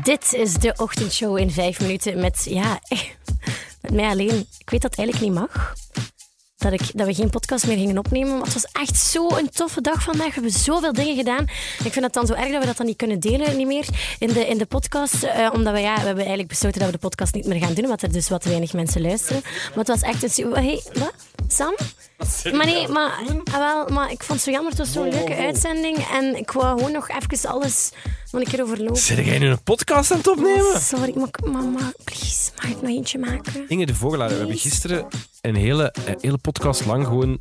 Dit is de ochtendshow in vijf minuten met, ja, met mij alleen. Ik weet dat eigenlijk niet mag. Dat, ik, dat we geen podcast meer gingen opnemen. Maar het was echt zo'n toffe dag vandaag. We hebben zoveel dingen gedaan. Ik vind het dan zo erg dat we dat dan niet kunnen delen niet meer in de, in de podcast. Eh, omdat we, ja, we hebben eigenlijk besloten dat we de podcast niet meer gaan doen. Omdat er dus wat weinig mensen luisteren. Maar het was echt een... Hey, wat? Sam? Maar nee, maar, ah, wel, maar ik vond het zo jammer. Het was zo'n leuke uitzending. En ik wou gewoon nog even alles nog een keer overlopen. Zit jij nu een podcast aan het opnemen? Sorry, maar mama, please, mag ik nog eentje maken? Inge de Vogelaar, we hebben gisteren een hele, een hele podcast lang gewoon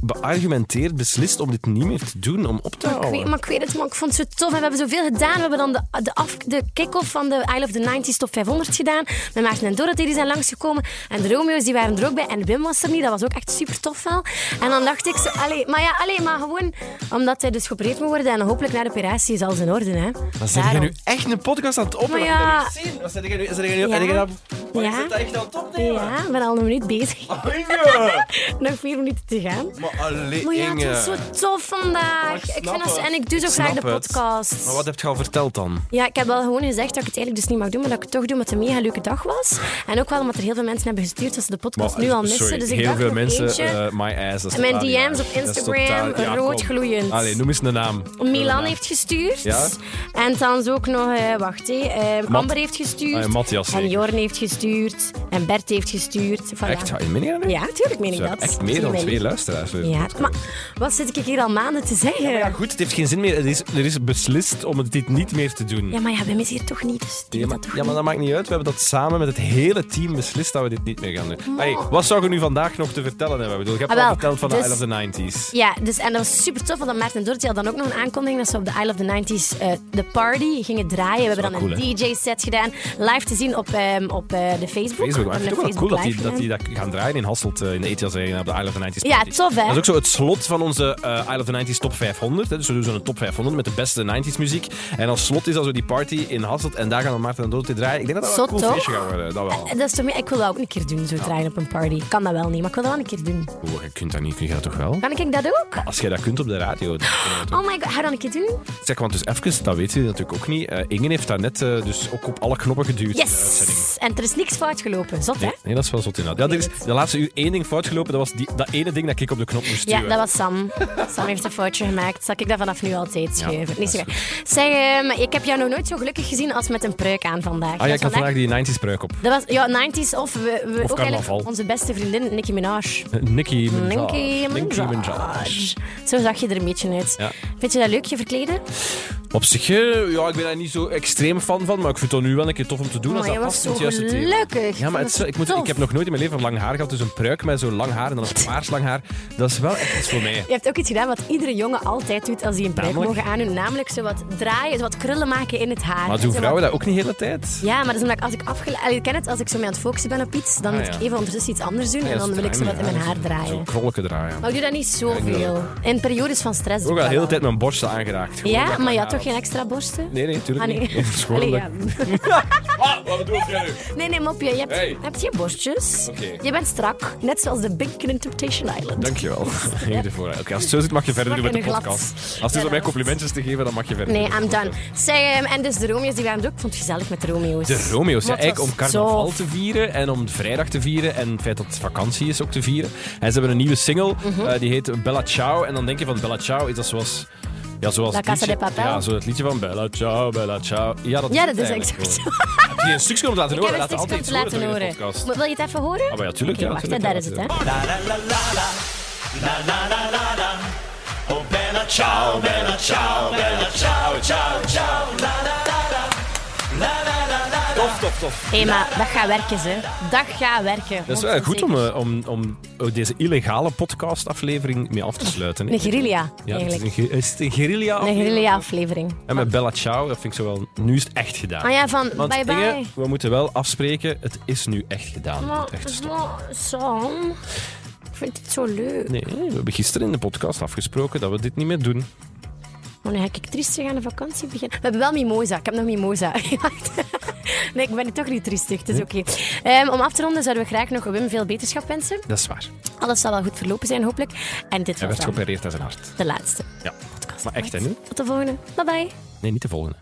beargumenteerd beslist om dit niet meer te doen, om op te Maar ik, weet, houden. maar ik weet het, maar ik vond het zo tof. En we hebben zoveel gedaan. We hebben dan de, de, af, de kick-off van de I Love the 90s Top 500 gedaan. Met Maarten en Dorothy die zijn langsgekomen. En de Romeo's die waren er ook bij. En Wim was er niet. Dat was ook echt super tof wel. En dan dacht ik zo... Allee, maar ja, allee, maar gewoon omdat hij dus geopereerd moet worden. En hopelijk na de operatie is alles in orde. Hè. Jij Daarom. nu echt een podcast aan het opnemen? Maar ja. Wat zit jij nu? Zit jij nu? Ja. Maar Ja. je zit dat echt aan het opnemen? Ja, ik ben al een minuut bezig. Inge! Nog vier minuten te gaan. Maar alleen Maar ja, het was zo tof vandaag. Maar ik Ik snap vind dat, het. en ik doe zo Ik graag de het. podcast. Maar wat heb je al verteld dan? Ja, ik heb wel gewoon gezegd dat ik het eigenlijk dus niet mag doen, maar dat ik het toch doe omdat het een mega leuke dag was. En ook wel omdat er heel veel mensen hebben gestuurd dat ze de podcast nu al missen. sorry, dus ik heel dacht veel mensen, eh, my ass. Dat is En mijn DM's op is Instagram, totaal- rood gloeiend. Allee, noem eens een naam. Milan heeft gestuurd. Ja? En dan ook nog, eh, wacht hé, eh, Amber heeft gestuurd. Ah, Matthias en. Jorn heeft gestuurd. En Bert heeft gestuurd. Voilà. Echt? Ja, meen je dat nu? Ja, natuurlijk meen ik dat. echt meer dan twee luisteraars. deze Ja, maar wat zit ik hier al maanden te zeggen? Ja, goed, het heeft geen zin meer. Er is, er is beslist om dit niet meer te doen. Ja, maar ja, wij missen hier toch niet. Dus Ja, dat maar, toch ja, maar dat maakt niet uit. We hebben dat samen met het hele team beslist dat we dit niet meer gaan doen. Hey, wat zou je nu vandaag nog te vertellen hebben? Ik bedoel, je hebt Ah, al verteld van de dus- I Love the 90s. Ja, dus, en dat was super tof, want Maarten en Dorothy hadden dan ook nog een aankondiging dat ze op de I Love the 90s eh, de party gingen draaien. We hebben dan een DJ-set gedaan, live te zien op, ehm, op eh, de Facebook. Facebook, maar We ik hebben vind het ook wel cool dat die, dat die live dat gaan draaien in Hasselt eh, in de ETS Arena op de I Love the 90s Ja, tof, hè? Dat is ook zo het slot van onze eh I Love the 90s top 500. Hè. Dus we doen zo'n top 500 met de beste 90s muziek. En als slot is dat zo die party in Hasselt. En daar gaan we Maarten en Dorothy draaien. Ik denk dat dat wel een cool feestje gaat worden. Dat wel. Dat is toch, ik wil dat ook een keer doen, zo draaien op een party. Ik kan dat wel niet, maar ik wil dat wel een keer doen. Oeh, je kunt dat niet, kun je dat toch wel? Kan ik dat ook? Als jij dat kunt op de radio. dan Oh my god, ga dat een keer doen? Zeg, want dus even, dat weten jullie natuurlijk ook niet. Eh Ingen heeft daar net eh, dus ook op alle knoppen geduwd. Yes! En er is niks fout gelopen. Zot, hè? Nee, nee, dat is wel zot inderdaad. Ja, er is de laatste uur één ding fout gelopen. Dat was die, dat ene ding dat ik op de knop moest Ja, duwen. dat was Sam. Sam heeft een foutje gemaakt. Zal ik dat vanaf nu altijd schuiven? Niet zo. Zeg, ehm, ik heb jou nog nooit zo gelukkig gezien als met een pruik aan vandaag. Ah ja, ik had vandaag die 90s pruik op. Dat was ja, 90s of, we, we, ook eigenlijk onze beste vriendin Nicki Minaj. Nicki Minaj. Nicki Minaj. Zo zag je er een beetje uit. Ja. Vind je dat leuk, je verkleden? Op zich, eh, ja, ik ben daar niet zo extreem fan van, maar ik vind het nu wel een keer tof om te doen. Als dat was past zo het juiste thema. gelukkig. Ja, maar het, ik, moet, ik heb nog nooit in mijn leven lang haar gehad, dus een pruik met zo'n lang haar en dan een paars lang haar. Dat is wel echt iets voor mij. Je hebt ook iets gedaan wat iedere jongen altijd doet als hij een pruik mogen aandoen. Namelijk zo wat draaien, zo wat krullen maken in het haar. Maar En doen zo vrouwen wat- dat ook niet de hele tijd? Ja, maar dat is omdat ik als ik afgeleid... Je kent het, als ik zo mee aan het focussen ben op iets, dan Ah, moet ja. ik even ondertussen iets anders doen Ja, en dan wil ik zo wat in mijn haar Zo'n draaien. krollijke draaien. Maar ik doe dat niet ik zoveel. In periodes van stress Ook ik al de hele tijd mijn borsten aangeraakt. Ja, ik maar toch geen extra borsten? Nee, nee, natuurlijk Ah, nee. niet. Allee, ja. Ah, wat bedoel jij nu? Nee, nee, mopje. Je hebt, Hey. je borstjes? Oké. Je bent strak. Net zoals de Big in Temptation Island. Dankjewel. Ging ervoor. Oké, als het zo zit mag je verder doen met de glad. podcast. Als het is om mij complimentjes te geven, dan mag je verder Nee. I'm done. Zeg, ehm, en dus de Romeo's die waren ook. Ik vond het gezellig met de Romeo's. De Romeo's, ja, eigenlijk om carnaval zo- te vieren en om vrijdag te vieren en het feit dat het vakantie is ook te vieren. En ze hebben een nieuwe single, Mhm. eh, die heet Bella Ciao. En dan denk je van Bella Ciao, is dat zoals... Ja, zoals La het Casa liedje, de Papel? Ja, zo het liedje van Bella Ciao, Bella Ciao. Ja, dat Ja, is, dat is exact gewoon. zo. Heb je een stukje om te laten Ik horen? heb een stukje om te laten Wil je het even horen? Ah, maar ja, tuurlijk. Ja, wacht, tuurlijk, daar is het, hè. La la la la la. Oh bella ciao, bella ciao, bella ciao, ciao, ciao. Tof. Hé, maar dat gaat werken, ze. Dat gaat werken. Dat is wel goed om, eh, om, om deze illegale podcastaflevering mee af te sluiten. hè. Een guerrilla, Ja, het is, eigenlijk. een, is het een guerrilla Een guerrilla-aflevering. En met Bella Ciao, dat vind ik zo wel... Nu is het echt gedaan. Ah ja, van Want bye Inge, bye. we moeten wel afspreken. Het is nu echt gedaan. Het echt maar, Sam, ik vind het zo leuk. Nee, we hebben gisteren in de podcast afgesproken dat we dit niet meer doen. Maar nu ga ik triestig aan de vakantie beginnen. We hebben wel mimosa. Ik heb nog mimosa. nee, ik ben toch niet triestig. Het is oké. Ehm, om af te ronden zouden we graag nog Wim veel beterschap wensen. Dat is waar. Alles zal wel goed verlopen zijn, hopelijk. En dit Hij was werd dan geopereerd aan zijn hart. de laatste Ja. podcast. Maar echt, hè, nu? Tot de volgende. Bye bye. Nee, niet de volgende.